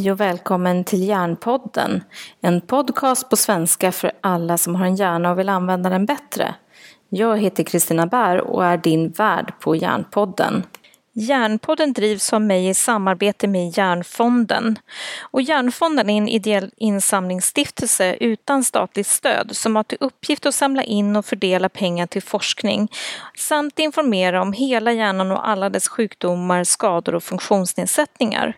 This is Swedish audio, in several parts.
Hej och välkommen till Hjärnpodden. En podcast på svenska för alla som har en hjärna och vill använda den bättre. Jag heter Kristina Bär och är din värd på Hjärnpodden. Hjärnpodden drivs av mig i samarbete med Hjärnfonden. Och Hjärnfonden är en ideell insamlingsstiftelse utan statligt stöd som har till uppgift att samla in och fördela pengar till forskning samt informera om hela hjärnan och alla dess sjukdomar, skador och funktionsnedsättningar.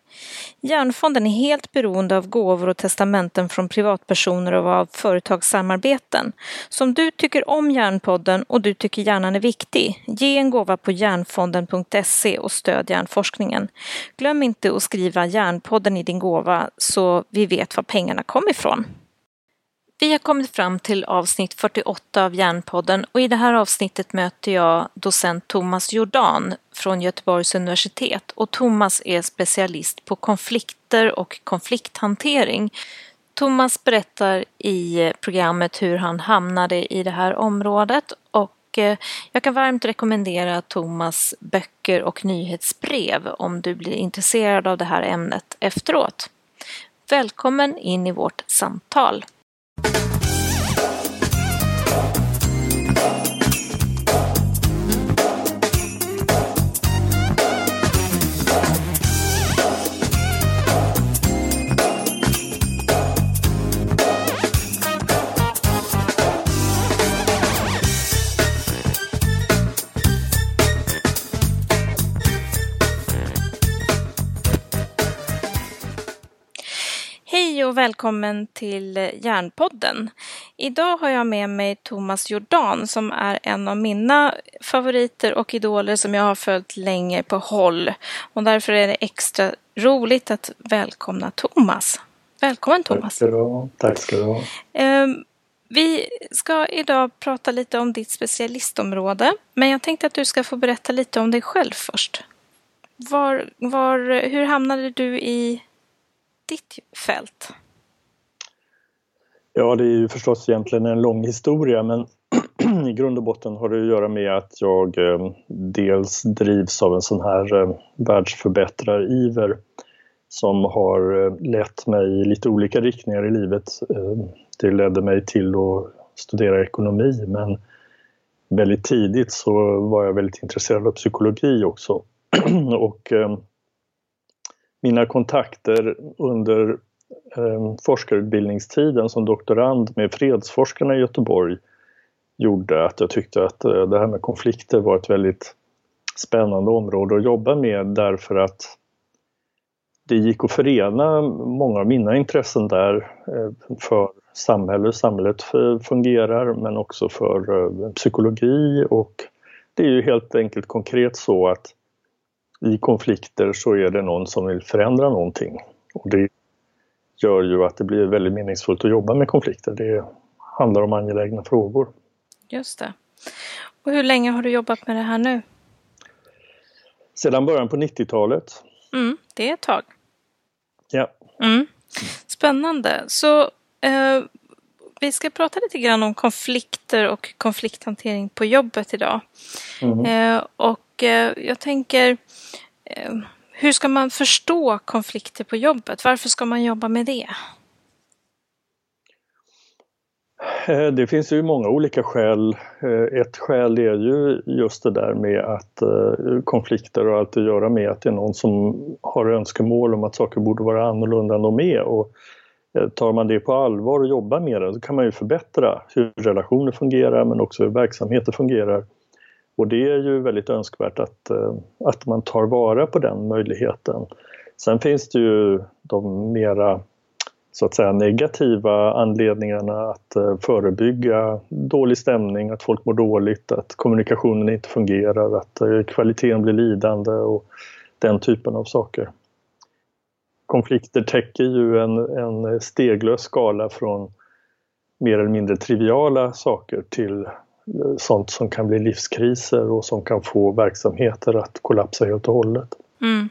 Hjärnfonden är helt beroende av gåvor och testamenten från privatpersoner och av företagssamarbeten. Så om du tycker om Hjärnpodden och du tycker hjärnan är viktig, ge en gåva på hjärnfonden.se och stöd hjärnforskningen. Glöm inte att skriva Hjärnpodden i din gåva så vi vet var pengarna kom ifrån. Vi har kommit fram till avsnitt 48 av Hjärnpodden och i det här avsnittet möter jag docent Thomas Jordan från Göteborgs universitet och Thomas är specialist på konflikter och konflikthantering. Thomas berättar i programmet hur han hamnade i det här området och eh, jag kan varmt rekommendera Thomas böcker och nyhetsbrev om du blir intresserad av det här ämnet efteråt. Välkommen in i vårt samtal. Hej och välkommen till Järnpodden. Idag har jag med mig Thomas Jordan som är en av mina favoriter och idoler som jag har följt länge på håll. Och därför är det extra roligt att välkomna Thomas. Välkommen Thomas. Tack ska du ha. Tack ska du ha. Ehm, vi ska idag prata lite om ditt specialistområde, men jag tänkte att du ska få berätta lite om dig själv först. Var, var, hur hamnade du i ditt fält? Ja, det är ju förstås egentligen en lång historia men i grund och botten har det att göra med att jag eh, dels drivs av en sån här eh, världsförbättrariver som har eh, lett mig i lite olika riktningar i livet. Eh, det ledde mig till att studera ekonomi men väldigt tidigt så var jag väldigt intresserad av psykologi också. och eh, mina kontakter under Ehm, forskarutbildningstiden som doktorand med fredsforskarna i Göteborg gjorde att jag tyckte att eh, det här med konflikter var ett väldigt spännande område att jobba med därför att det gick att förena många av mina intressen där eh, för samhället, hur samhället eh, fungerar men också för eh, psykologi och det är ju helt enkelt konkret så att i konflikter så är det någon som vill förändra någonting. Och det gör ju att det blir väldigt meningsfullt att jobba med konflikter. Det handlar om angelägna frågor. Just det. Och hur länge har du jobbat med det här nu? Sedan början på 90-talet. Mm, det är ett tag. Ja. Mm. Spännande. Så eh, vi ska prata lite grann om konflikter och konflikthantering på jobbet idag. Mm. Eh, och eh, jag tänker, eh, hur ska man förstå konflikter på jobbet? Varför ska man jobba med det? Eh, det finns ju många olika skäl. Eh, ett skäl är ju just det där med att eh, konflikter har allt att göra med att det är någon som har önskemål om att saker borde vara annorlunda än de är. Och tar man det på allvar och jobbar med det så kan man ju förbättra hur relationer fungerar men också hur verksamheter fungerar. Och det är ju väldigt önskvärt att, eh, att man tar vara på den möjligheten. Sen finns det ju de mera så att säga negativa anledningarna att eh, förebygga dålig stämning, att folk mår dåligt, att kommunikationen inte fungerar, att eh, kvaliteten blir lidande och den typen av saker. Konflikter täcker ju en, en steglös skala från mer eller mindre triviala saker till sånt som kan bli livskriser och som kan få verksamheter att kollapsa helt och hållet. Mm.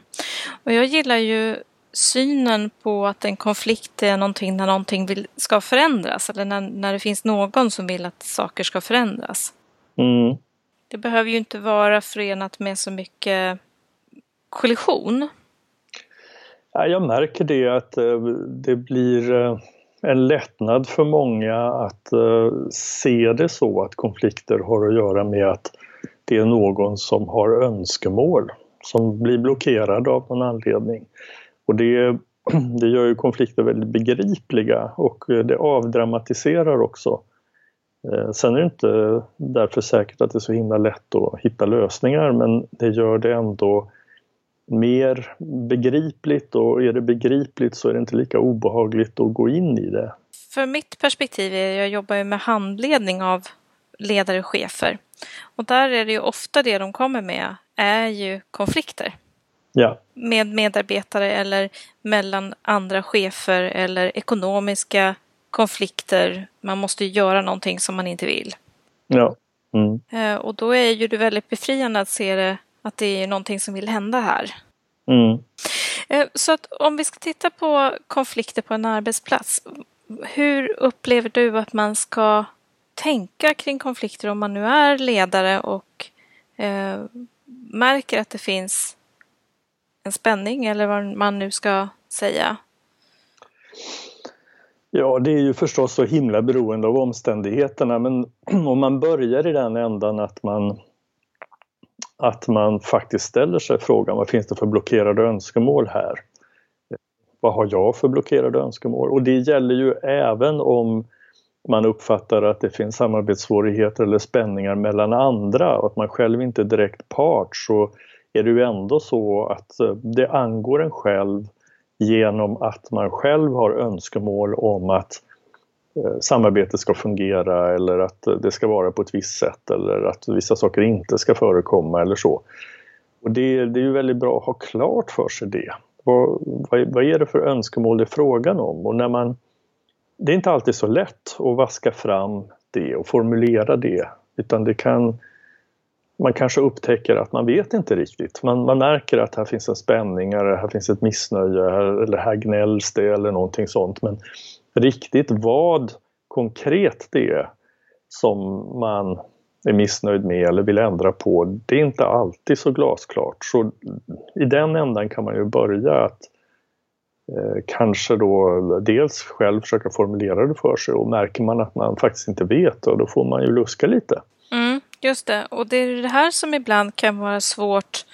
Och jag gillar ju synen på att en konflikt är någonting när någonting vill, ska förändras eller när, när det finns någon som vill att saker ska förändras. Mm. Det behöver ju inte vara förenat med så mycket kollision. Jag märker det att det blir en lättnad för många att eh, se det så att konflikter har att göra med att det är någon som har önskemål som blir blockerad av någon anledning. Och det, det gör ju konflikter väldigt begripliga och eh, det avdramatiserar också. Eh, sen är det inte därför säkert att det är så himla lätt att hitta lösningar men det gör det ändå mer begripligt och är det begripligt så är det inte lika obehagligt att gå in i det. För mitt perspektiv, är, jag jobbar ju med handledning av ledare och chefer och där är det ju ofta det de kommer med är ju konflikter. Ja. Med medarbetare eller mellan andra chefer eller ekonomiska konflikter. Man måste göra någonting som man inte vill. Ja. Mm. Eh, och då är ju det väldigt befriande att se det, att det är någonting som vill hända här. Mm. Eh, så att om vi ska titta på konflikter på en arbetsplats. Hur upplever du att man ska tänka kring konflikter om man nu är ledare och eh, märker att det finns en spänning eller vad man nu ska säga? Ja, det är ju förstås så himla beroende av omständigheterna men om man börjar i den ändan att man att man faktiskt ställer sig frågan vad finns det för blockerade önskemål här? Vad har jag för blockerade önskemål? Och det gäller ju även om man uppfattar att det finns samarbetssvårigheter eller spänningar mellan andra och att man själv inte är direkt part så är det ju ändå så att eh, det angår en själv genom att man själv har önskemål om att Eh, samarbete samarbetet ska fungera eller att eh, det ska vara på ett visst sätt eller att vissa saker inte ska förekomma eller så. Och det, det är ju väldigt bra att ha klart för sig det. Vad, vad, vad är det för önskemål det är frågan om? Och när man det är inte alltid så lätt att vaska fram det och formulera det utan det kan man kanske upptäcker att man vet inte riktigt. Man, man märker att här finns en spänning, eller här finns ett missnöje eller här gnälls det eller någonting sånt. Men riktigt vad konkret det är som man är missnöjd med eller vill ändra på, det är inte alltid så glasklart. Så i den ändan kan man ju börja att Eh, kanske då dels själv försöka formulera det för sig och märker man att man faktiskt inte vet då får man ju luska lite. Mm, just det, och det är det här som ibland kan vara svårt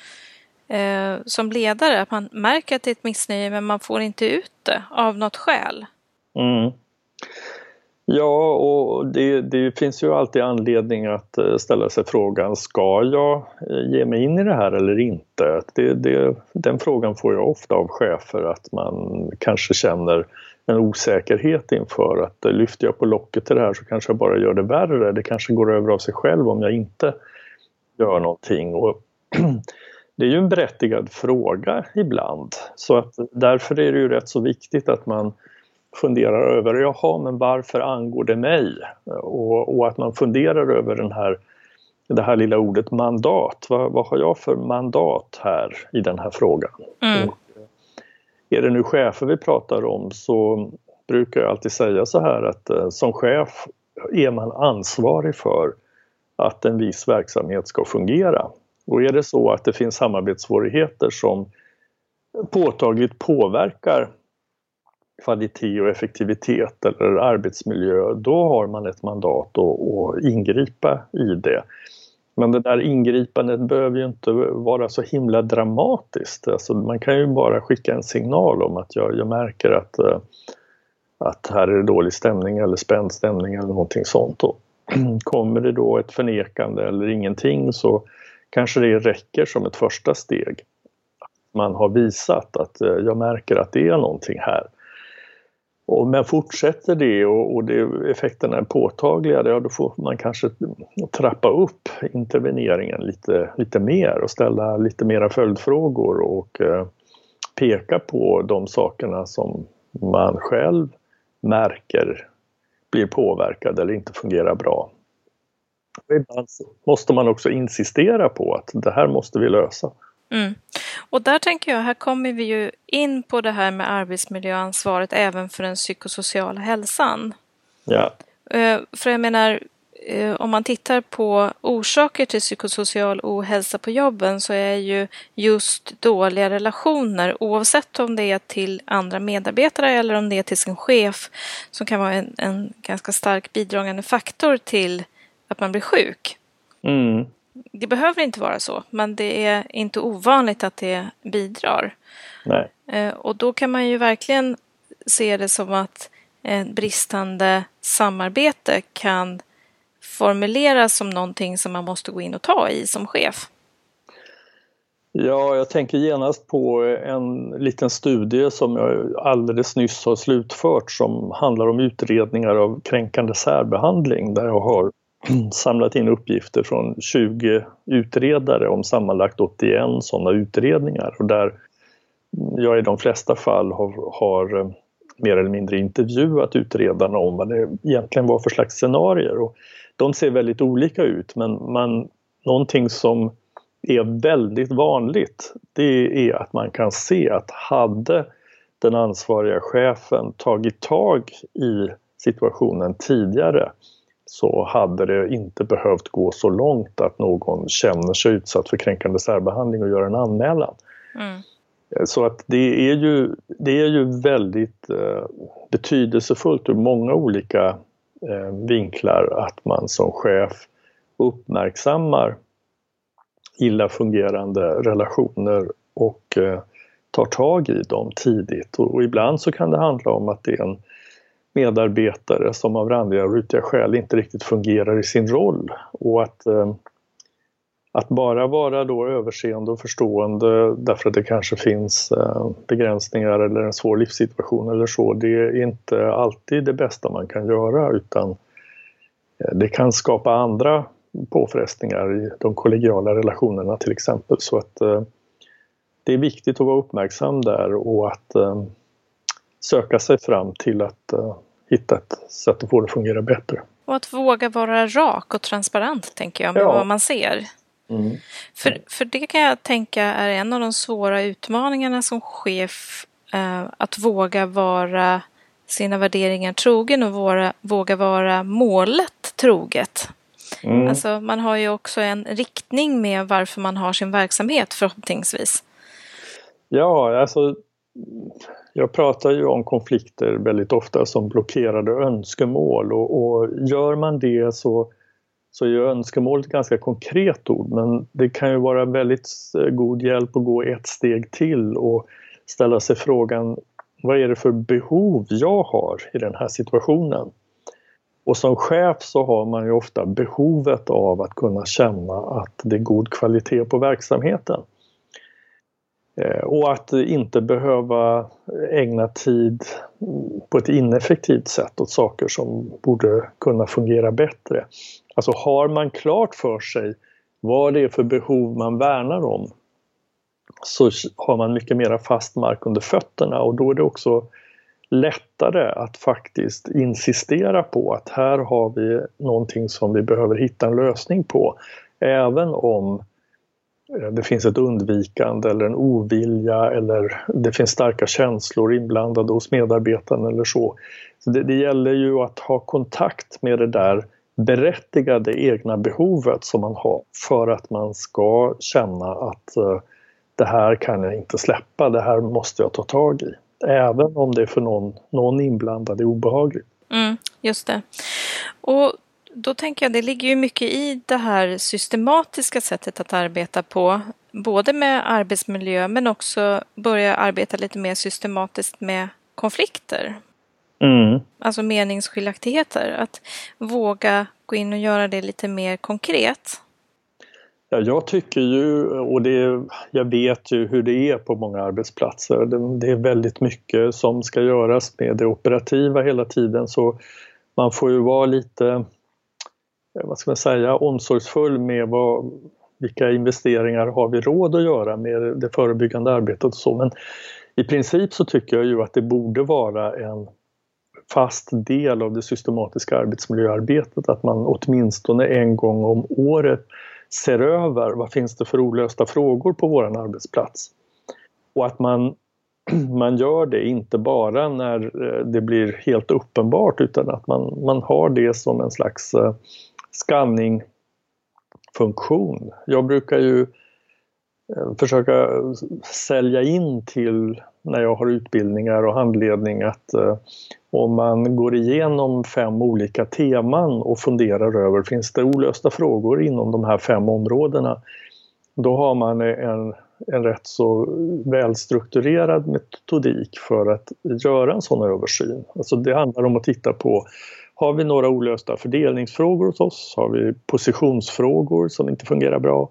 eh, som ledare, att man märker att det är ett missnöje men man får inte ut det av något skäl. Mm. Ja, och det, det, finns ju alltid anledning att eh, ställa sig frågan, ska jag eh, ge mig in i det här eller inte? Det, det, den frågan får jag ofta av chefer, att man kanske känner en osäkerhet inför att eh, lyfter jag på locket till det här så kanske jag bara gör det värre. Det kanske går över av sig själv om jag inte gör någonting. Och det är ju en berättigad fråga ibland, så att därför är det ju rätt så viktigt att man funderar över, jaha men varför angår det mig? Och, och att man funderar över den här, det här lilla ordet mandat. Vad, vad har jag för mandat här i den här frågan? Mm. Och är det nu chefer vi pratar om så brukar jag alltid säga så här att eh, som chef är man ansvarig för att en viss verksamhet ska fungera. Och är det så att det finns samarbetssvårigheter som påtagligt påverkar kvalitet och effektivitet eller arbetsmiljö, då har man ett mandat att, att ingripa i det. Men det där ingripandet behöver ju inte vara så himla dramatiskt. Alltså man kan ju bara skicka en signal om att jag, jag märker att, eh, att här är det dålig stämning eller spänd stämning eller någonting sånt. Och kommer det då ett förnekande eller ingenting så kanske det räcker som ett första steg. Man har visat att eh, jag märker att det är någonting här. Och men fortsätter det och, och det, effekterna är påtagliga, ja, då får man kanske trappa upp interveneringen lite, lite mer och ställa lite mera följdfrågor och eh, peka på de sakerna som man själv märker blir påverkad eller inte fungerar bra. Ibland måste man också insistera på att det här måste vi lösa. Mm. Och där tänker jag, här kommer vi ju in på det här med arbetsmiljöansvaret även för den psykosociala hälsan. Ja. Eh, för jag menar, eh, om man tittar på orsaker till psykosocial ohälsa på jobben så är ju just dåliga relationer, oavsett om det är till andra medarbetare eller om det är till sin chef, som kan vara en, en ganska stark bidragande faktor till att man blir sjuk. Mm. Det behöver inte vara så, men det är inte ovanligt att det bidrar. Nej. Eh, och då kan man ju verkligen se det som att bristande samarbete kan formuleras som någonting som man måste gå in och ta i som chef? Ja, jag tänker genast på en liten studie som jag alldeles nyss har slutfört som handlar om utredningar av kränkande särbehandling där jag har samlat in uppgifter från 20 utredare om sammanlagt 81 sådana utredningar och där jag i de flesta fall har, har eh, mer eller mindre intervjuat utredarna om vad det egentligen var för slags scenarier. Och de ser väldigt olika ut men man, någonting som är väldigt vanligt det är att man kan se att hade den ansvariga chefen tagit tag i situationen tidigare så hade det inte behövt gå så långt att någon känner sig utsatt för kränkande särbehandling och gör en anmälan. Mm. Så att det är ju, det är ju väldigt eh, betydelsefullt ur många olika eh, vinklar att man som chef uppmärksammar illa fungerande relationer och eh, tar tag i dem tidigt. Och, och, ibland så kan det handla om att det är en medarbetare som av randiga och rutiga skäl inte riktigt fungerar i sin roll och att eh, att bara vara då överseende och förstående därför att det kanske finns eh, begränsningar eller en svår livssituation eller så, det är inte alltid det bästa man kan göra utan eh, det kan skapa andra påfrestningar i de kollegiala relationerna till exempel. Så att det är viktigt att vara uppmärksam där och att söka sig fram till att hitta ett sätt att få det att fungera bättre. Och att våga vara rak och transparent tänker jag med ja. vad man ser. Mm. För, för det kan jag tänka är en av de svåra utmaningarna som chef. Eh, att våga vara sina värderingar trogen och våra, våga vara målet troget. Mm. Alltså man har ju också en riktning med varför man har sin verksamhet förhoppningsvis. Ja, alltså jag pratar ju om konflikter väldigt ofta som blockerade önskemål och, och gör man det så så är önskemål ett ganska konkret ord men det kan ju vara väldigt god hjälp att gå ett steg till och ställa sig frågan vad är det för behov jag har i den här situationen? Och som chef så har man ju ofta behovet av att kunna känna att det är god kvalitet på verksamheten. Eh, och att inte behöva ägna tid på ett ineffektivt sätt åt saker som borde kunna fungera bättre. Alltså har man klart för sig vad det är för behov man värnar om så har man mycket mera fast mark under fötterna och då är det också lättare att faktiskt insistera på att här har vi någonting som vi behöver hitta en lösning på. Även om det finns ett undvikande eller en ovilja eller det finns starka känslor inblandade hos medarbetaren eller så. så det, det gäller ju att ha kontakt med det där berättigade egna behovet som man har för att man ska känna att eh, det här kan jag inte släppa, det här måste jag ta tag i. Även om det för någon, någon inblandad är obehagligt. Mm, just det. Och då tänker jag, det ligger ju mycket i det här systematiska sättet att arbeta på. Både med arbetsmiljö men också börja arbeta lite mer systematiskt med konflikter. Mm. Alltså meningsskiljaktigheter. Att våga gå in och göra det lite mer konkret. Ja, jag tycker ju, och det, jag vet ju hur det är på många arbetsplatser. Det, det, är väldigt mycket som ska göras med det operativa hela tiden så man får ju vara lite, Eh, vad ska man säga, omsorgsfull med vad, vilka investeringar har vi råd att göra med det förebyggande arbetet och så. Men i princip så tycker jag ju att det borde vara en fast del av det systematiska arbetsmiljöarbetet att man åtminstone en gång om året ser över vad finns det för olösta frågor på våran arbetsplats. Och att man, man gör det inte bara när eh, det blir helt uppenbart utan att man, man har det som en slags eh, skanningfunktion. Jag brukar ju eh, försöka sälja in till när jag har utbildningar och handledning att eh, om man går igenom fem olika teman och funderar över finns det olösta frågor inom de här fem områdena då har man en, en rätt så välstrukturerad metodik för att göra en sån översyn. Alltså det handlar om att titta på har vi några olösta fördelningsfrågor hos oss? Har vi positionsfrågor som inte fungerar bra?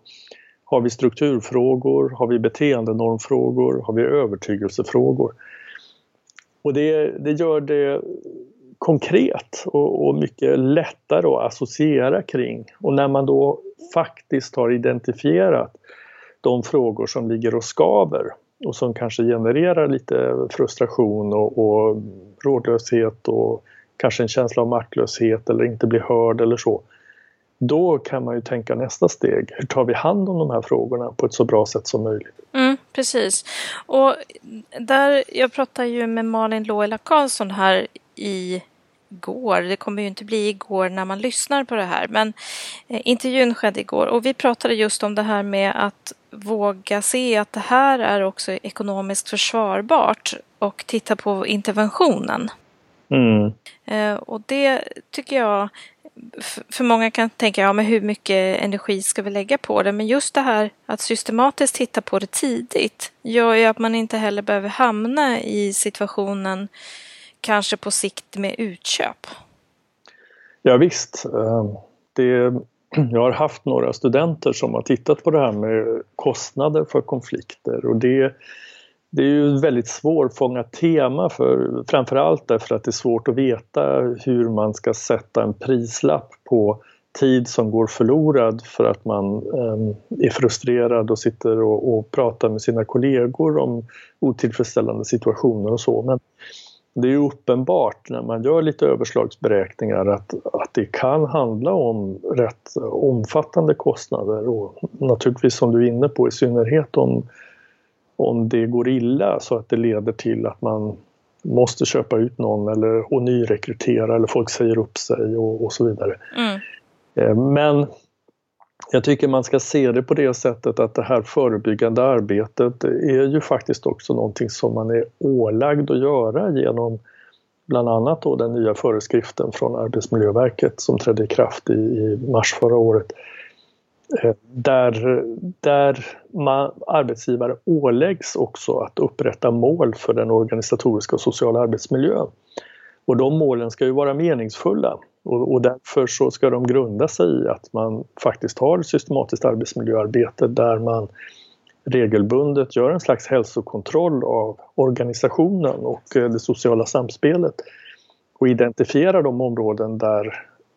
Har vi strukturfrågor? Har vi beteendenormfrågor? Har vi övertygelsefrågor? Och det, det gör det konkret och, och, mycket lättare att associera kring. Och när man då faktiskt har identifierat de frågor som ligger och skaver och som kanske genererar lite frustration och, och rådlöshet och kanske en känsla av maktlöshet eller inte bli hörd eller så. Då kan man ju tänka nästa steg. Hur tar vi hand om de här frågorna på ett så bra sätt som möjligt? Mm, precis. Och där, jag pratade ju med Malin Loela Karlsson här i går. Det kommer ju inte bli igår när man lyssnar på det här, men eh, intervjun skedde igår och vi pratade just om det här med att våga se att det här är också ekonomiskt försvarbart och titta på interventionen. Mm. Eh, och det tycker jag, för många kan tänka, ja men hur mycket energi ska vi lägga på det? Men just det här att systematiskt titta på det tidigt gör ju att man inte heller behöver hamna i situationen kanske på sikt med utköp? Ja, visst. Ehm, det, jag har haft några studenter som har tittat på det här med kostnader för konflikter och det, det är ju väldigt svårfångat tema för framförallt därför att det är svårt att veta hur man ska sätta en prislapp på tid som går förlorad för att man ehm, är frustrerad och sitter och, och, pratar med sina kollegor om otillfredsställande situationer och så. Men det är uppenbart när man gör lite överslagsberäkningar att, att det kan handla om rätt omfattande kostnader och naturligtvis som du är inne på i synnerhet om, om det går illa så att det leder till att man måste köpa ut någon eller och nyrekrytera eller folk säger upp sig och, och så vidare. Mm. Eh, men jag tycker man ska se det på det sättet att det här förebyggande arbetet är ju faktiskt också någonting som man är ålagd att göra genom bland annat då den nya föreskriften från Arbetsmiljöverket som trädde i kraft i, i mars förra året. Eh, där, där man, arbetsgivare åläggs också att upprätta mål för den organisatoriska och sociala arbetsmiljön. Och de målen ska ju vara meningsfulla och, och därför så ska de grunda sig i att man faktiskt har systematiskt arbetsmiljöarbete där man regelbundet gör en slags hälsokontroll av organisationen och eh, det sociala samspelet och identifierar de områden där,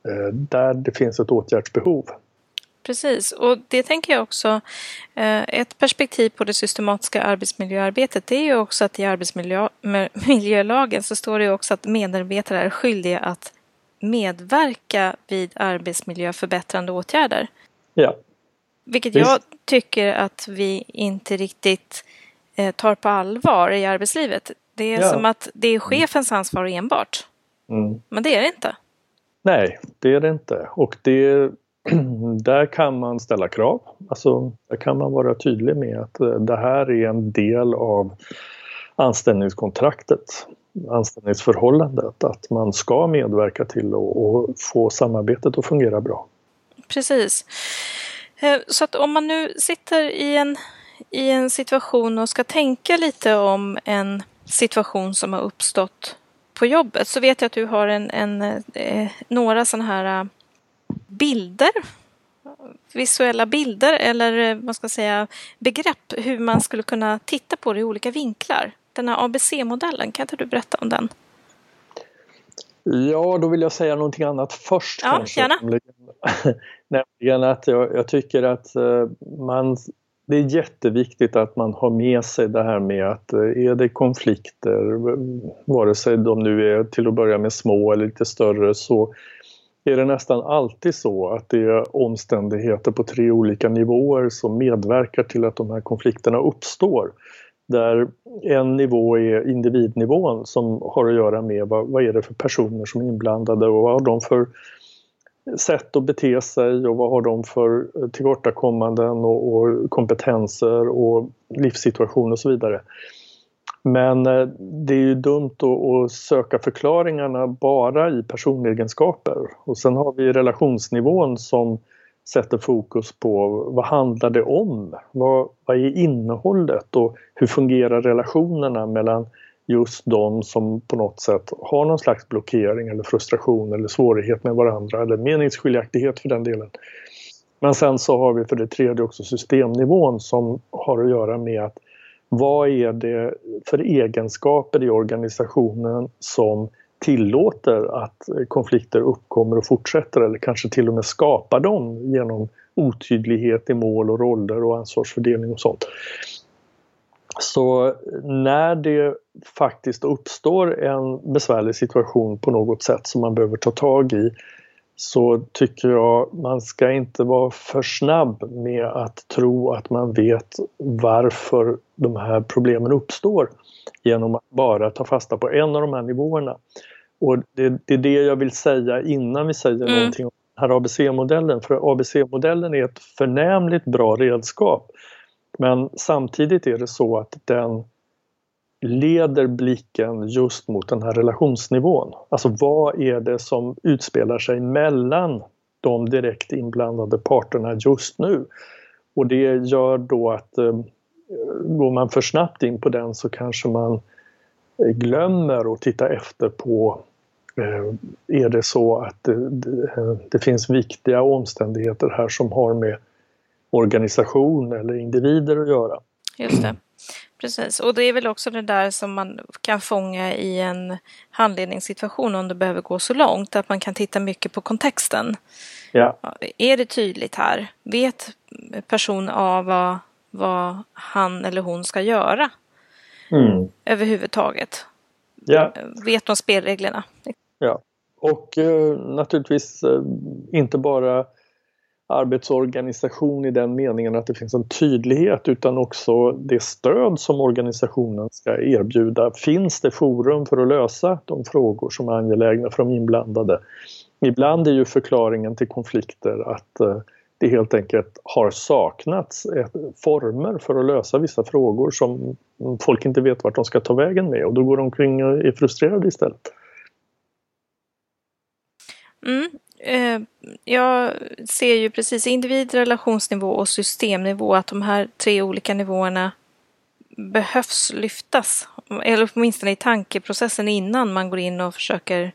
eh, där det finns ett åtgärdsbehov. Precis, och det tänker jag också, eh, ett perspektiv på det systematiska arbetsmiljöarbetet det är ju också att i arbetsmiljölagen så står det också att medarbetare är skyldiga att medverka vid arbetsmiljöförbättrande åtgärder. Ja. Vilket Visst. jag tycker att vi inte riktigt eh, tar på allvar i arbetslivet. Det är ja. som att det är chefens ansvar enbart. Mm. Men det är det inte. Nej, det är det inte. Och det, där kan man ställa krav. Alltså, där kan man vara tydlig med att eh, det här är en del av anställningskontraktet anställningsförhållandet, att man ska medverka till att få samarbetet att fungera bra. Precis. Eh, så att om man nu sitter i en, i en situation och ska tänka lite om en situation som har uppstått på jobbet så vet jag att du har en, en eh, några sådana här bilder visuella bilder eller eh, vad ska jag säga begrepp hur man skulle kunna titta på det i olika vinklar den här ABC-modellen. Kan inte du berätta om den? Ja, då vill jag säga någonting annat först. Ja, kanske. gärna. Nämligen att jag, jag, tycker att eh, man, det är jätteviktigt att man har med sig det här med att eh, är det konflikter, vare sig de nu är till att börja med små eller lite större, så är det nästan alltid så att det är omständigheter på tre olika nivåer som medverkar till att de här konflikterna uppstår. Där en nivå är individnivån som har att göra med vad, vad är det för personer som är inblandade och vad har de för sätt att bete sig och vad har de för tillkortakommanden och, och kompetenser och livssituation och så vidare. Men eh, det är ju dumt att söka förklaringarna bara i personegenskaper. Och sen har vi relationsnivån som sätter fokus på vad handlar det om? Vad, vad är innehållet och hur fungerar relationerna mellan just de som på något sätt har någon slags blockering eller frustration eller svårighet med varandra eller meningsskiljaktighet för den delen. Men sen så har vi för det tredje också systemnivån som har att göra med att vad är det för egenskaper i organisationen som tillåter att konflikter uppkommer och fortsätter eller kanske till och med skapar dem genom otydlighet i mål och roller och ansvarsfördelning och sånt. Så när det faktiskt uppstår en besvärlig situation på något sätt som man behöver ta tag i så tycker jag man ska inte vara för snabb med att tro att man vet varför de här problemen uppstår genom att bara ta fasta på en av de här nivåerna. Och det, det är det jag vill säga innan vi säger mm. någonting om den här ABC-modellen. För ABC-modellen är ett förnämligt bra redskap. Men samtidigt är det så att den leder blicken just mot den här relationsnivån. Alltså vad är det som utspelar sig mellan de direkt inblandade parterna just nu? Och det gör då att eh, går man för snabbt in på den så kanske man glömmer att titta efter på eh, är det så att det, det, det finns viktiga omständigheter här som har med organisation eller individer att göra. Just det. Precis, och det är väl också det där som man kan fånga i en handledningssituation om det behöver gå så långt, att man kan titta mycket på kontexten. Ja. Är det tydligt här? Vet person A vad, vad han eller hon ska göra? Mm. Överhuvudtaget. Ja. Vet de spelreglerna? Ja, och eh, naturligtvis eh, inte bara arbetsorganisation i den meningen att det finns en tydlighet utan också det stöd som organisationen ska erbjuda. Finns det forum för att lösa de frågor som är angelägna för de inblandade? Ibland är ju förklaringen till konflikter att eh, det helt enkelt har saknats former för att lösa vissa frågor som folk inte vet vart de ska ta vägen med och då går de omkring och är frustrerade istället. Mm. Eh, jag ser ju precis individ, relationsnivå och systemnivå att de här tre olika nivåerna behövs lyftas. Eller åtminstone i tankeprocessen innan man går in och försöker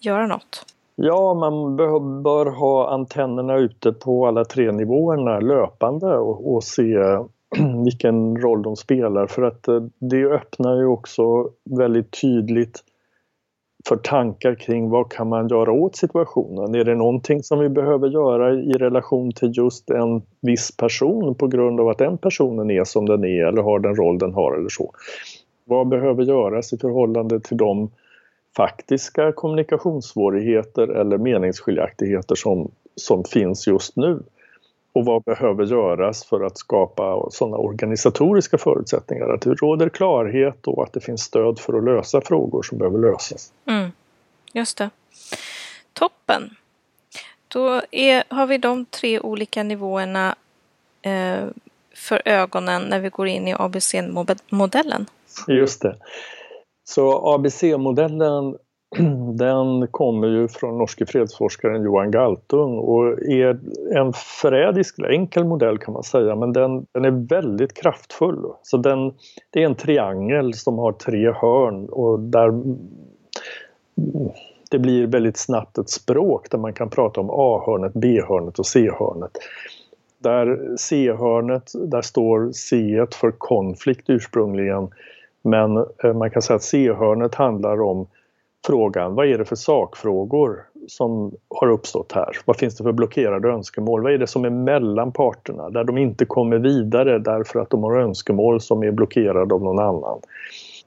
göra något. Ja, man bör ha antennerna ute på alla tre nivåerna löpande och, och se vilken roll de spelar för att eh, det öppnar ju också väldigt tydligt för tankar kring vad kan man göra åt situationen? Är det någonting som vi behöver göra i relation till just en viss person på grund av att den personen är som den är eller har den roll den har eller så? Vad behöver göras i förhållande till de faktiska kommunikationssvårigheter eller meningsskiljaktigheter som, som finns just nu? Och vad behöver göras för att skapa sådana organisatoriska förutsättningar att det råder klarhet och att det finns stöd för att lösa frågor som behöver lösas. Mm, just det. Toppen! Då är, har vi de tre olika nivåerna eh, för ögonen när vi går in i ABC-modellen. Just det. Så ABC-modellen den kommer ju från norske fredsforskaren Johan Galtung och är en förrädisk, enkel modell kan man säga, men den, den är väldigt kraftfull. Så den, det är en triangel som har tre hörn och där det blir väldigt snabbt ett språk där man kan prata om A-hörnet, B-hörnet och C-hörnet. Där C-hörnet, där står C för konflikt ursprungligen men eh, man kan säga att C-hörnet handlar om frågan, vad är det för sakfrågor som har uppstått här? Vad finns det för blockerade önskemål? Vad är det som är mellan parterna där de inte kommer vidare därför att de har önskemål som är blockerade av någon annan?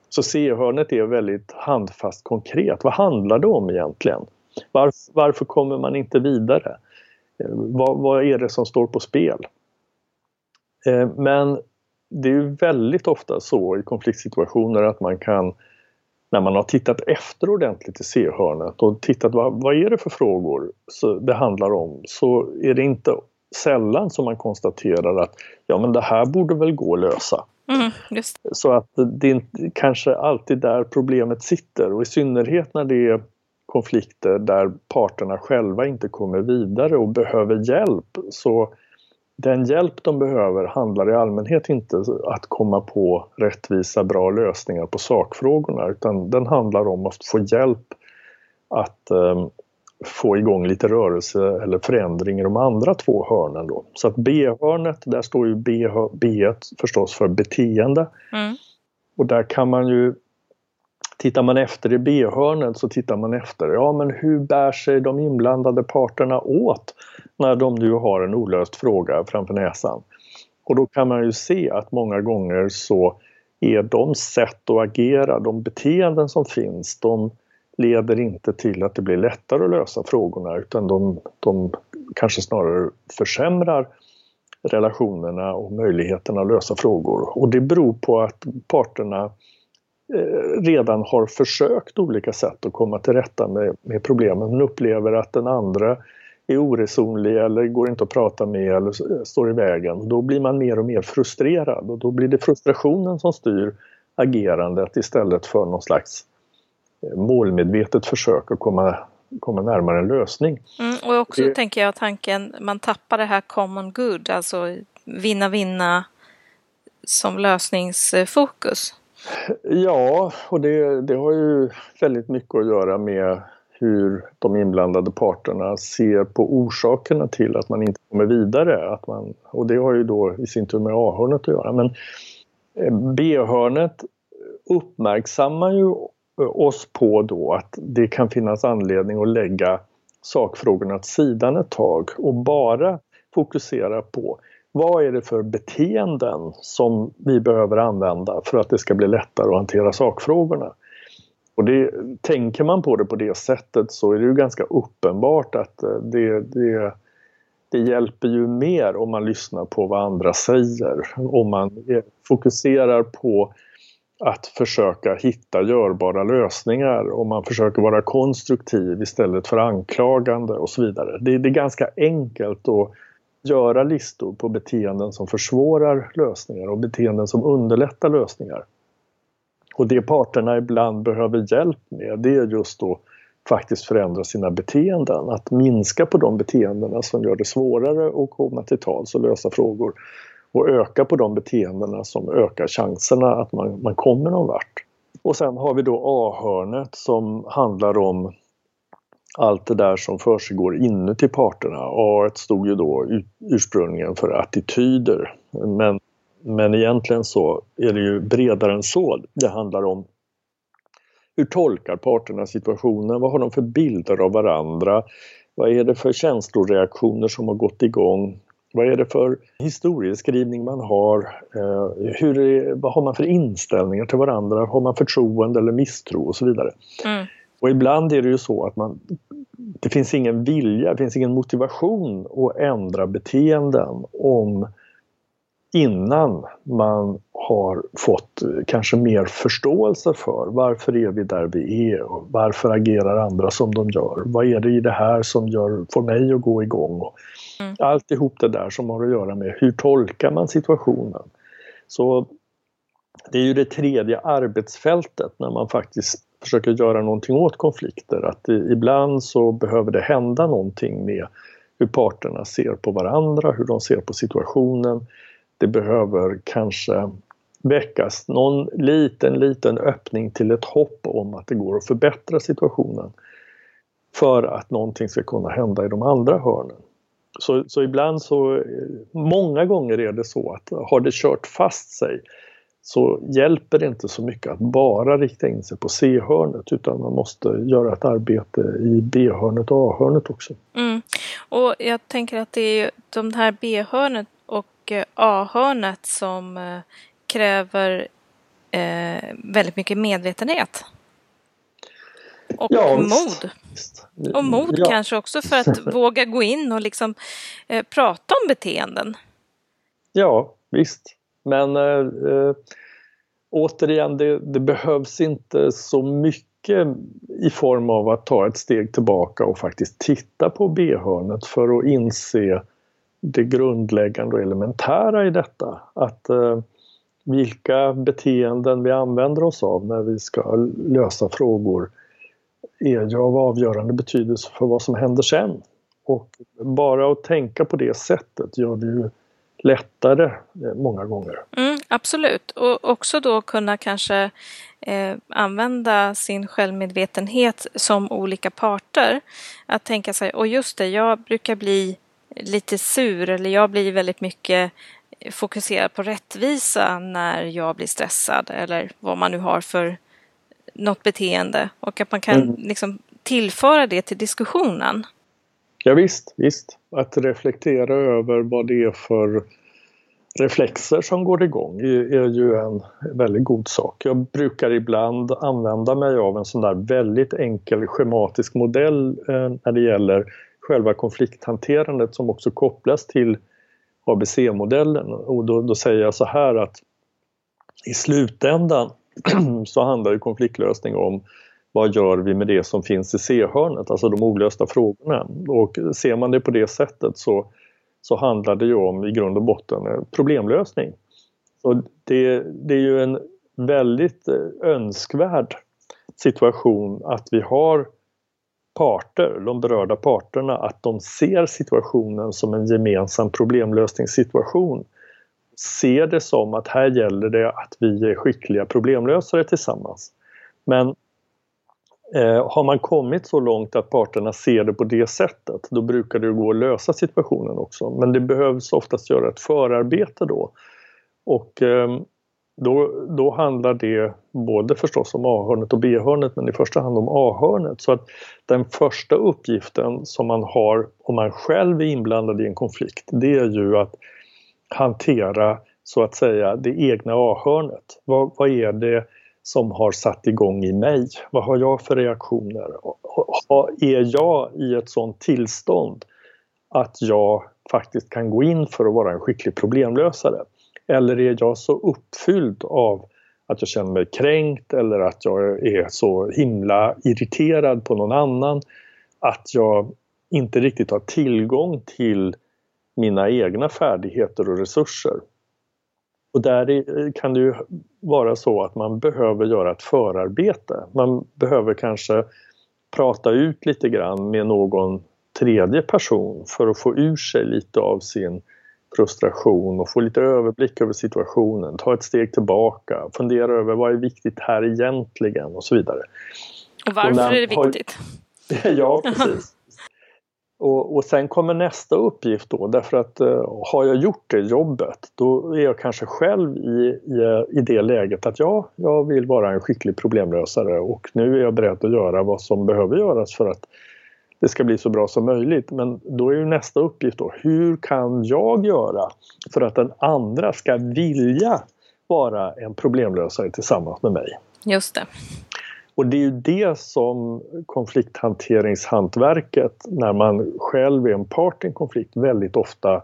Så C-hörnet är väldigt handfast konkret. Vad handlar det om egentligen? Varför, varför kommer man inte vidare? Eh, vad, vad, är det som står på spel? Eh, men det är väldigt ofta så i konfliktsituationer att man kan när man har tittat efter ordentligt i C-hörnet och tittat vad, vad är det för frågor så det handlar om så är det inte sällan som man konstaterar att ja men det här borde väl gå att lösa. Mm, så att det är kanske alltid där problemet sitter och i synnerhet när det är konflikter där parterna själva inte kommer vidare och behöver hjälp så den hjälp de behöver handlar i allmänhet inte att komma på rättvisa bra lösningar på sakfrågorna utan den handlar om att få hjälp att eh, få igång lite rörelse eller förändring i de andra två hörnen. Då. Så att B-hörnet, där står ju B, B förstås för beteende. Mm. Och där kan man ju Tittar man efter i B-hörnet så tittar man efter, ja men hur bär sig de inblandade parterna åt när de nu har en olöst fråga framför näsan? Och då kan man ju se att många gånger så är de sätt att agera, de beteenden som finns, de leder inte till att det blir lättare att lösa frågorna utan de, de kanske snarare försämrar relationerna och möjligheterna att lösa frågor. Och det beror på att parterna redan har försökt olika sätt att komma till rätta med, med problemen men upplever att den andra är oresonlig eller går inte att prata med eller står i vägen. Då blir man mer och mer frustrerad och då blir det frustrationen som styr agerandet istället för någon slags eh, målmedvetet försök att komma, komma närmare en lösning. Mm, och också det, tänker jag tanken, man tappar det här common good, alltså vinna-vinna som lösningsfokus. Ja, och det, det har ju väldigt mycket att göra med hur de inblandade parterna ser på orsakerna till att man inte kommer vidare. Att man, och det har ju då i sin tur med A-hörnet att göra. Men eh, B-hörnet uppmärksammar ju oss på då att det kan finnas anledning att lägga sakfrågorna åt sidan ett tag och bara fokusera på vad är det för beteenden som vi behöver använda för att det ska bli lättare att hantera sakfrågorna? Och det, tänker man på det på det sättet så är det ju ganska uppenbart att eh, det, det, det hjälper ju mer om man lyssnar på vad andra säger. Om man eh, fokuserar på att försöka hitta görbara lösningar, om man försöker vara konstruktiv istället för anklagande och så vidare. Det, det är ganska enkelt att göra listor på beteenden som försvårar lösningar och beteenden som underlättar lösningar. Och det parterna ibland behöver hjälp med det är just då faktiskt förändra sina beteenden. Att minska på de beteendena som gör det svårare att komma till tals och lösa frågor. Och öka på de beteendena som ökar chanserna att man, man kommer någon vart. Och sen har vi då A-hörnet som handlar om allt det där som försiggår inuti parterna. A stod ju då ursprungligen för attityder. Men, men egentligen så är det ju bredare än så. Det handlar om hur tolkar parterna situationen? Vad har de för bilder av varandra? Vad är det för känsloreaktioner som har gått igång? Vad är det för historieskrivning man har? Eh, hur är, vad har man för inställningar till varandra? Har man förtroende eller misstro och så vidare? Mm. Och ibland är det ju så att man, det finns ingen vilja, det finns ingen motivation att ändra beteenden om innan man har fått kanske mer förståelse för varför är vi där vi är och varför agerar andra som de gör. Vad är det i det här som gör, får mig att gå igång? Mm. Alltihop det där som har att göra med hur tolkar man situationen? Så det är ju det tredje arbetsfältet när man faktiskt försöker göra någonting åt konflikter. Att ibland så behöver det hända någonting med hur parterna ser på varandra, hur de ser på situationen. Det behöver kanske väckas någon liten, liten öppning till ett hopp om att det går att förbättra situationen för att någonting ska kunna hända i de andra hörnen. Så, så ibland så, eh, många gånger är det så att har det kört fast sig så hjälper det inte så mycket att bara rikta in sig på C-hörnet utan man måste göra ett arbete i B-hörnet och A-hörnet också. Mm. Och jag tänker att det är de här B-hörnet och eh, A-hörnet som eh, kräver eh, väldigt mycket medvetenhet. Och ja, mod. Och mod ja. kanske också för att våga gå in och liksom eh, prata om beteenden. Ja, visst. Men eh, eh, återigen, det, det, behövs inte så mycket i form av att ta ett steg tillbaka och faktiskt titta på B-hörnet för att inse det grundläggande och elementära i detta. Att eh, vilka beteenden vi använder oss av när vi ska lösa frågor är ju av avgörande betydelse för vad som händer sen. Och bara att tänka på det sättet gör det ju lättare eh, många gånger. Mm, absolut, och också då kunna kanske eh, använda sin självmedvetenhet som olika parter. Att tänka sig, och just det, jag brukar bli lite sur eller jag blir väldigt mycket fokuserad på rättvisa när jag blir stressad eller vad man nu har för något beteende och att man kan mm. liksom tillföra det till diskussionen. Ja, visst, visst. Att reflektera över vad det är för reflexer som går igång är ju en väldigt god sak. Jag brukar ibland använda mig av en sån där väldigt enkel schematisk modell eh, när det gäller själva konflikthanterandet som också kopplas till ABC-modellen och då, då säger jag så här att i slutändan så handlar ju konfliktlösning om vad gör vi med det som finns i C-hörnet, alltså de olösta frågorna. Och ser man det på det sättet så, så handlar det ju om i grund och botten problemlösning. Och det, det är ju en väldigt eh, önskvärd situation att vi har parter, de berörda parterna, att de ser situationen som en gemensam problemlösningssituation. Ser det som att här gäller det att vi är skickliga problemlösare tillsammans. Men eh, har man kommit så långt att parterna ser det på det sättet, då brukar det gå att lösa situationen också. Men det behövs oftast göra ett förarbete då. Och eh, då, då handlar det både förstås om A-hörnet och B-hörnet men i första hand om A-hörnet. Så att den första uppgiften som man har om man själv är inblandad i en konflikt det är ju att hantera så att säga det egna A-hörnet. Vad, vad är det som har satt igång i mig? Vad har jag för reaktioner? Är jag i ett sådant tillstånd att jag faktiskt kan gå in för att vara en skicklig problemlösare? Eller är jag så uppfylld av att jag känner mig kränkt eller att jag är så himla irriterad på någon annan att jag inte riktigt har tillgång till mina egna färdigheter och resurser. Och där kan det ju vara så att man behöver göra ett förarbete. Man behöver kanske prata ut lite grann med någon tredje person för att få ur sig lite av sin frustration och få lite överblick över situationen, ta ett steg tillbaka, fundera över vad är viktigt här egentligen och så vidare. Och varför och är det viktigt? Har... ja, precis. Och, och sen kommer nästa uppgift då därför att eh, har jag gjort det jobbet då är jag kanske själv i, i, i det läget att ja, jag vill vara en skicklig problemlösare och nu är jag beredd att göra vad som behöver göras för att det ska bli så bra som möjligt. Men då är ju nästa uppgift då, hur kan jag göra för att den andra ska vilja vara en problemlösare tillsammans med mig? Just det. Och det är ju det som konflikthanteringshantverket, när man själv är en part i en konflikt, väldigt ofta,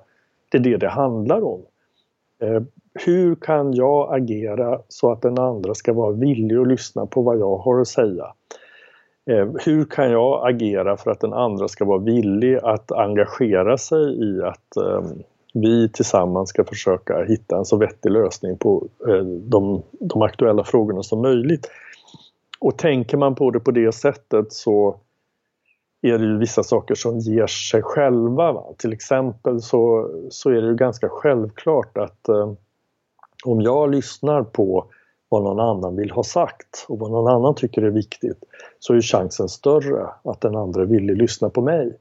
det är det det handlar om. Eh, hur kan jag agera så att den andra ska vara villig att lyssna på vad jag har att säga? Eh, hur kan jag agera för att den andra ska vara villig att engagera sig i att eh, vi tillsammans ska försöka hitta en så vettig lösning på eh, de, de aktuella frågorna som möjligt. Och tänker man på det på det sättet så är det ju vissa saker som ger sig själva. Va? Till exempel så, så är det ju ganska självklart att eh, om jag lyssnar på vad någon annan vill ha sagt och vad någon annan tycker är viktigt så är chansen större att den andra vill lyssna på mig.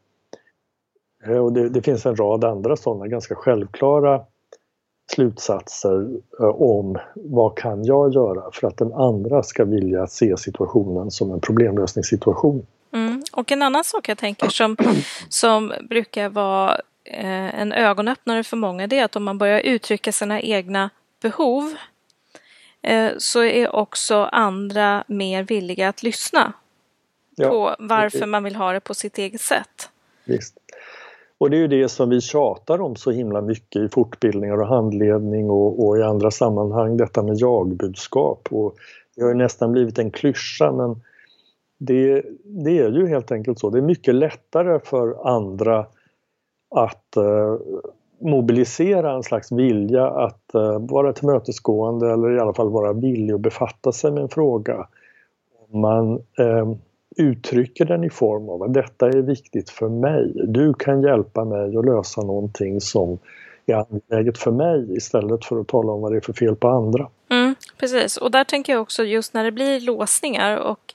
Eh, och det, det, finns en rad andra sådana ganska självklara slutsatser eh, om vad kan jag göra för att den andra ska vilja se situationen som en problemlösningssituation. Mm. Och en annan sak jag tänker som, som brukar vara eh, en ögonöppnare för många det är att om man börjar uttrycka sina egna behov Eh, så är också andra mer villiga att lyssna ja, på varför man vill ha det på sitt eget sätt. Visst. Och det är ju det som vi tjatar om så himla mycket i fortbildningar och handledning och, och i andra sammanhang, detta med jagbudskap. Och det har ju nästan blivit en klyscha men det, det är ju helt enkelt så. Det är mycket lättare för andra att eh, mobilisera en slags vilja att eh, vara tillmötesgående eller i alla fall vara villig att befatta sig med en fråga. Om man eh, uttrycker den i form av att detta är viktigt för mig. Du kan hjälpa mig att lösa någonting som är angeläget för mig istället för att tala om vad det är för fel på andra. Mm, precis, och där tänker jag också just när det blir låsningar och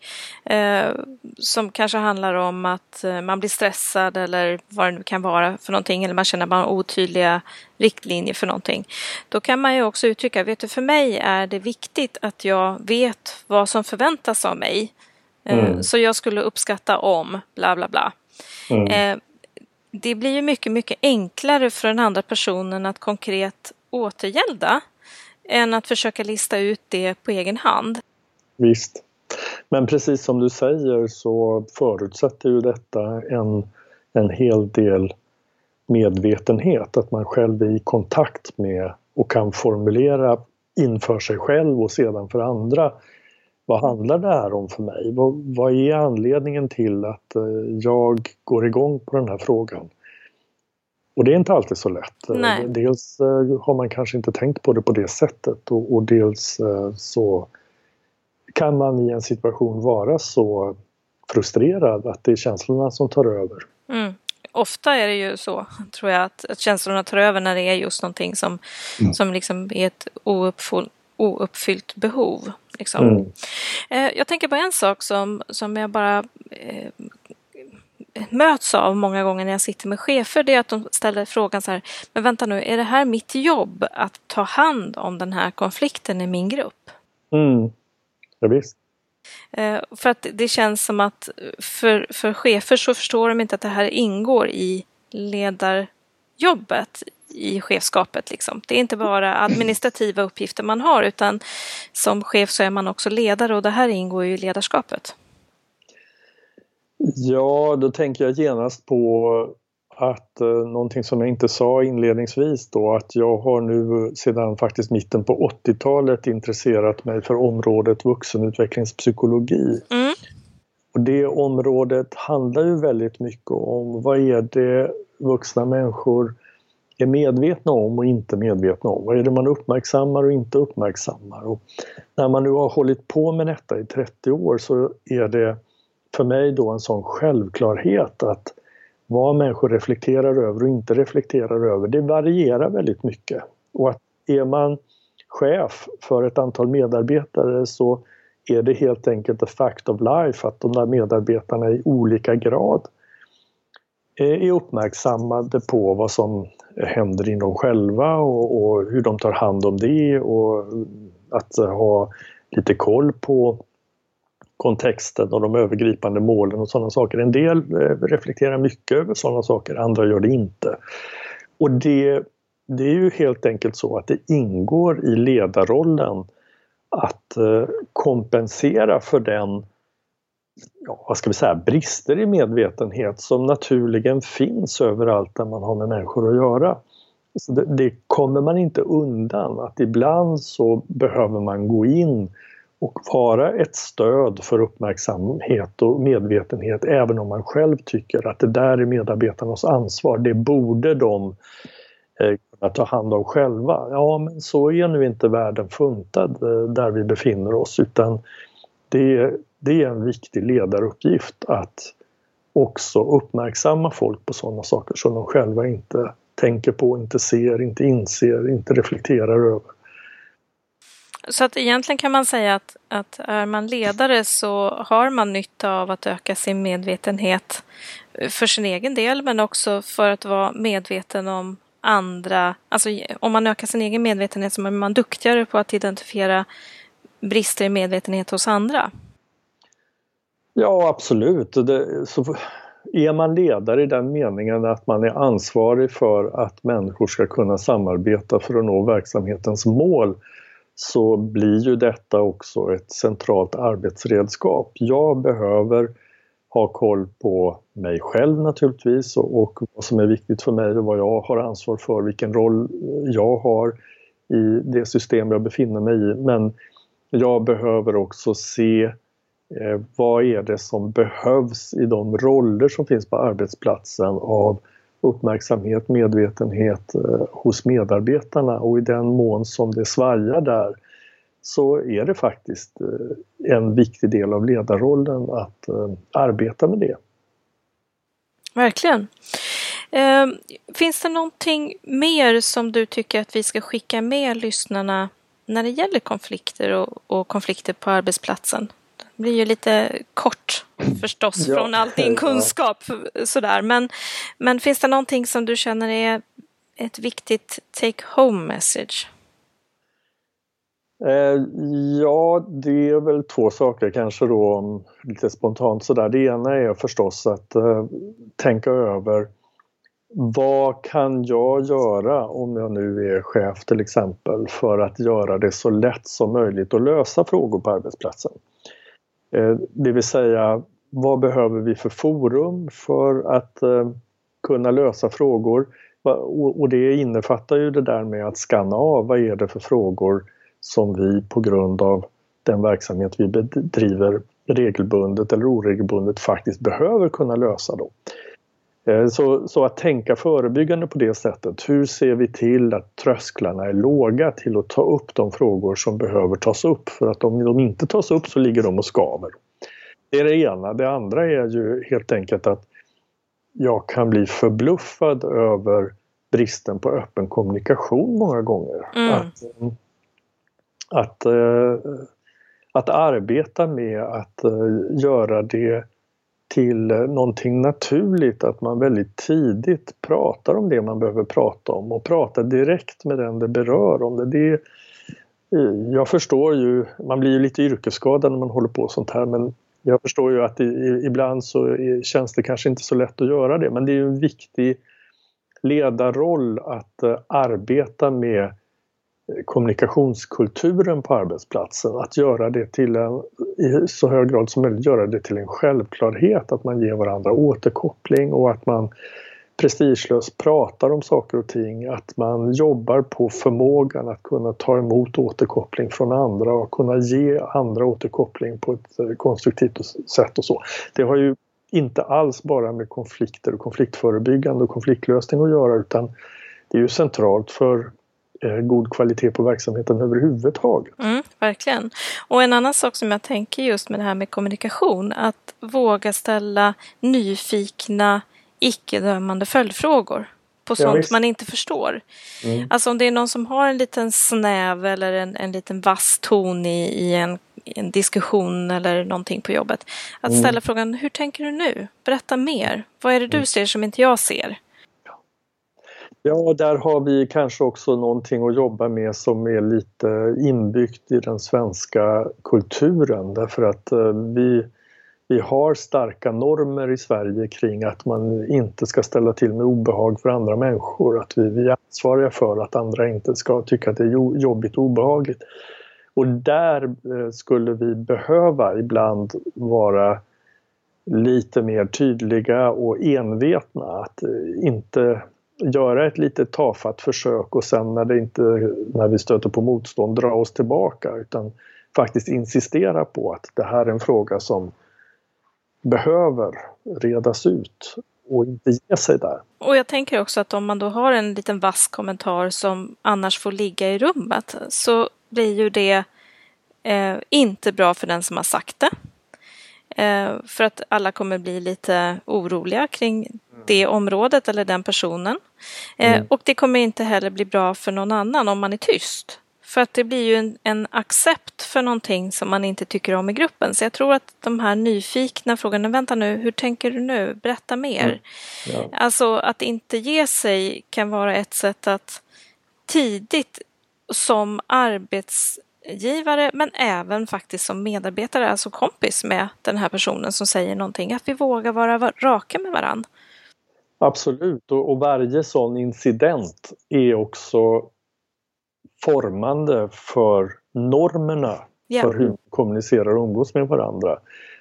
eh, som kanske handlar om att eh, man blir stressad eller vad det nu kan vara för någonting eller man känner att man har otydliga riktlinjer för någonting. Då kan man ju också uttrycka, vet du för mig är det viktigt att jag vet vad som förväntas av mig. Eh, mm. Så jag skulle uppskatta om bla bla bla. Mm. Eh, det blir ju mycket, mycket enklare för den andra personen att konkret återgälda än att försöka lista ut det på egen hand. Visst. Men precis som du säger så förutsätter ju detta en, en hel del medvetenhet, att man själv är i kontakt med och kan formulera inför sig själv och sedan för andra. Vad handlar det här om för mig? Vad, vad är anledningen till att eh, jag går igång på den här frågan? Och det är inte alltid så lätt. Eh, Nej. Dels eh, har man kanske inte tänkt på det på det sättet och, och dels så kan man i en situation vara så frustrerad att det är känslorna som tar över. Mm. Ofta är det ju så, tror jag, att, att känslorna tar över när det är just någonting som, mm. som liksom är ett ouppfyllt, ouppfyllt behov. Liksom. Mm. Jag tänker på en sak som, som jag bara möts av många gånger när jag sitter med chefer det är att de ställer frågan så här, men vänta nu, är det här mitt jobb att ta hand om den här konflikten i min grupp? Mm. Ja, visst. Eh, för att det känns som att för, för chefer så förstår de inte att det här ingår i ledarjobbet i chefskapet. Liksom. Det är inte bara administrativa uppgifter man har utan som chef så är man också ledare och det här ingår ju i ledarskapet. Ja, då tänker jag genast på att eh, någonting som jag inte sa inledningsvis då att jag har nu sedan faktiskt mitten på 80-talet intresserat mig för området vuxenutvecklingspsykologi. Mm. Och det området handlar ju väldigt mycket om vad är det vuxna människor är medvetna om och inte medvetna om. Vad är det man uppmärksammar och inte uppmärksammar? Och när man nu har hållit på med detta i 30 år så är det för mig då en sån självklarhet att vad människor reflekterar över och inte reflekterar över, det varierar väldigt mycket. Och att är man chef för ett antal medarbetare så är det helt enkelt a fact of life att de där medarbetarna i olika grad Eh, är uppmärksammade på vad som händer inom själva och, och hur de tar hand om det och att ha lite koll på kontexten och de övergripande målen och sådana saker. En del eh, reflekterar mycket över sådana saker, andra gör det inte. Och det, det är ju helt enkelt så att det ingår i ledarrollen att eh, kompensera för den ja, vad ska vi säga, brister i medvetenhet som naturligen finns överallt där man har med människor att göra. Så det, det kommer man inte undan att ibland så behöver man gå in och vara ett stöd för uppmärksamhet och medvetenhet även om man själv tycker att det där är medarbetarnas ansvar. Det borde de eh, kunna ta hand om själva. Ja, men så är nu inte världen funtad eh, där vi befinner oss utan det, det är en viktig ledaruppgift att också uppmärksamma folk på sådana saker som de själva inte tänker på, inte ser, inte inser, inte reflekterar över. Så att egentligen kan man säga att, att är man ledare så har man nytta av att öka sin medvetenhet för sin egen del men också för att vara medveten om andra. Alltså om man ökar sin egen medvetenhet så är man duktigare på att identifiera brister i medvetenhet hos andra. Ja, absolut. Det, så är man ledare i den meningen att man är ansvarig för att människor ska kunna samarbeta för att nå verksamhetens mål så blir ju detta också ett centralt arbetsredskap. Jag behöver ha koll på mig själv naturligtvis och, och vad som är viktigt för mig och vad jag har ansvar för, vilken roll jag har i det system jag befinner mig i. Men jag behöver också se eh, vad är det som behövs i de roller som finns på arbetsplatsen av uppmärksamhet, medvetenhet eh, hos medarbetarna och i den mån som det svajar där så är det faktiskt eh, en viktig del av ledarrollen att eh, arbeta med det. Verkligen. Eh, finns det någonting mer som du tycker att vi ska skicka med lyssnarna när det gäller konflikter och, och konflikter på arbetsplatsen? Det blir ju lite kort förstås ja, från all din kunskap sådär. Men, men finns det någonting som du känner är ett viktigt take home message? Eh, ja, det är väl två saker kanske då lite spontant sådär. Det ena är förstås att uh, tänka över vad kan jag göra om jag nu är chef till exempel för att göra det så lätt som möjligt att lösa frågor på arbetsplatsen. Eh, det vill säga, vad behöver vi för forum för att eh, kunna lösa frågor? Och det innefattar ju det där med att skanna av vad är det för frågor som vi på grund av den verksamhet vi bedriver regelbundet eller oregelbundet faktiskt behöver kunna lösa. Då. Eh, så, så, att tänka förebyggande på det sättet. Hur ser vi till att trösklarna är låga till att ta upp de frågor som behöver tas upp? För att om de inte tas upp så ligger de och skaver. Det är det ena. Det andra är ju helt enkelt att jag kan bli förbluffad över bristen på öppen kommunikation många gånger. Mm. Att, att, eh, att arbeta med att eh, göra det till någonting naturligt, att man väldigt tidigt pratar om det man behöver prata om och pratar direkt med den det berör om det. det eh, jag förstår ju, man blir ju lite yrkesskadad när man håller på sånt här men jag förstår ju att ibland så känns det kanske inte så lätt att göra det men det är ju en viktig ledarroll att eh, arbeta med kommunikationskulturen på arbetsplatsen. Att göra det till en, i så hög grad som möjligt göra det till en självklarhet att man ger varandra återkoppling och att man prestigelöst pratar om saker och ting, att man jobbar på förmågan att kunna ta emot återkoppling från andra och kunna ge andra återkoppling på ett eh, konstruktivt sätt och så. Det har ju inte alls bara med konflikter och konfliktförebyggande och konfliktlösning att göra utan det är ju centralt för god kvalitet på verksamheten överhuvudtaget. Mm, verkligen. Och en annan sak som jag tänker just med det här med kommunikation, att våga ställa nyfikna, icke-dömande följdfrågor på sånt ja, man inte förstår. Mm. Alltså om det är någon som har en liten snäv eller en, en liten vass ton i, i en, en diskussion eller någonting på jobbet. Att mm. ställa frågan, hur tänker du nu? Berätta mer. Vad är det du mm. ser som inte jag ser? Ja, där har vi kanske också någonting att jobba med som är lite inbyggt i den svenska kulturen därför att eh, vi, vi har starka normer i Sverige kring att man inte ska ställa till med obehag för andra människor. Att vi, vi är ansvariga för att andra inte ska tycka att det är jobbigt och obehagligt. Och där eh, skulle vi behöva ibland vara lite mer tydliga och envetna. Att eh, inte göra ett litet tafatt försök och sen när, det inte, när vi stöter på motstånd dra oss tillbaka utan faktiskt insistera på att det här är en fråga som behöver redas ut och inte ge sig där. Och jag tänker också att om man då har en liten vass kommentar som annars får ligga i rummet så blir ju det eh, inte bra för den som har sagt det. Eh, för att alla kommer bli lite oroliga kring det området eller den personen. Eh, mm. Och det kommer inte heller bli bra för någon annan om man är tyst. För att det blir ju en, en accept för någonting som man inte tycker om i gruppen. Så jag tror att de här nyfikna frågorna, vänta nu, hur tänker du nu? Berätta mer. Mm. Ja. Alltså att inte ge sig kan vara ett sätt att tidigt som arbetsgivare men även faktiskt som medarbetare, alltså kompis med den här personen som säger någonting, att vi vågar vara raka med varandra. Absolut, och, och varje sån incident är också formande för normerna yeah. för hur vi kommunicerar och umgås med varandra.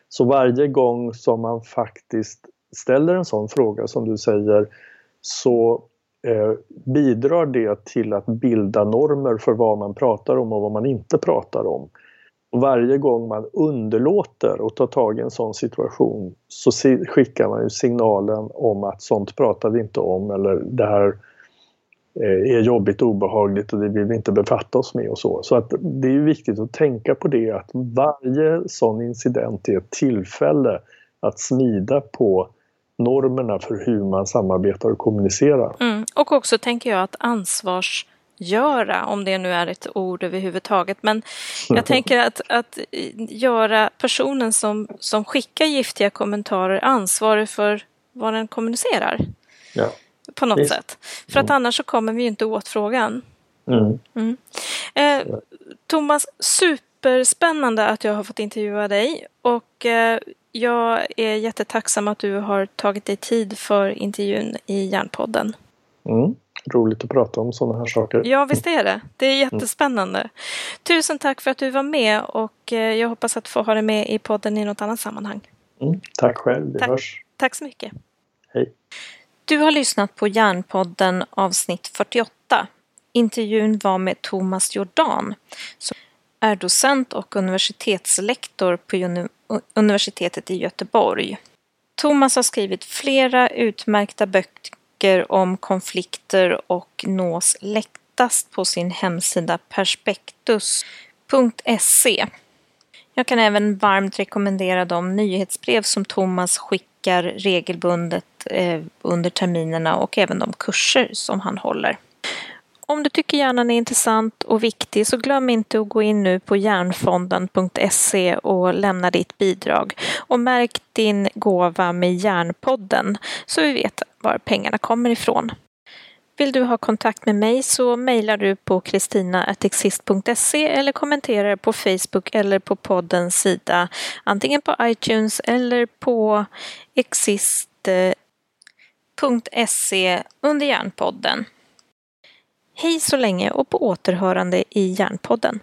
Så varje gång som man faktiskt ställer en sån fråga som du säger så eh, bidrar det till att bilda normer för vad man pratar om och vad man inte pratar om. Och varje gång man underlåter att ta tag i en sån situation så skickar man ju signalen om att sånt pratar vi inte om eller det här eh, är jobbigt och obehagligt och det vill vi inte befatta oss med och så. Så att det är viktigt att tänka på det att varje sån incident är ett tillfälle att smida på normerna för hur man samarbetar och kommunicerar. Mm. Och också tänker jag att ansvars ansvarsgöra, om det nu är ett ord överhuvudtaget, men jag tänker att, att göra personen som, som skickar giftiga kommentarer ansvarig för vad den kommunicerar. Ja. På något Visst. sätt. För att annars så kommer vi inte åt frågan. Mm. Mm. Eh, Thomas, superspännande att jag har fått intervjua dig och eh, jag är jättetacksam att du har tagit dig tid för intervjun i Järnpodden. Mm, roligt att prata om sådana här saker. Ja, visst är det. Det är jättespännande. Mm. Tusen tack för att du var med och eh, jag hoppas att få ha dig med i podden i något annat sammanhang. Mm, tack själv, vi tack. hörs. Tack så mycket. Hej. Du har lyssnat på Järnpodden avsnitt 48. Intervjun var med Thomas Jordan som är docent och universitetslektor på universitetet i Göteborg. Thomas har skrivit flera utmärkta böcker om konflikter och nås lättast på sin hemsida perspektus.se. Jag kan även varmt rekommendera de nyhetsbrev som Thomas skickar regelbundet eh, under terminerna och även de kurser som han håller. Om du tycker hjärnan är intressant och viktig så glöm inte att gå in nu på hjärnfonden.se och lämna ditt bidrag. Och märk din gåva med Hjärnpodden så vi vet var pengarna kommer ifrån. Vill du ha kontakt med mig så mejlar du på kristina.exist.se eller kommenterar på Facebook eller på poddens sida antingen på iTunes eller på exist.se eh, under Hjärnpodden. Hej så länge och på återhörande i Järnpodden.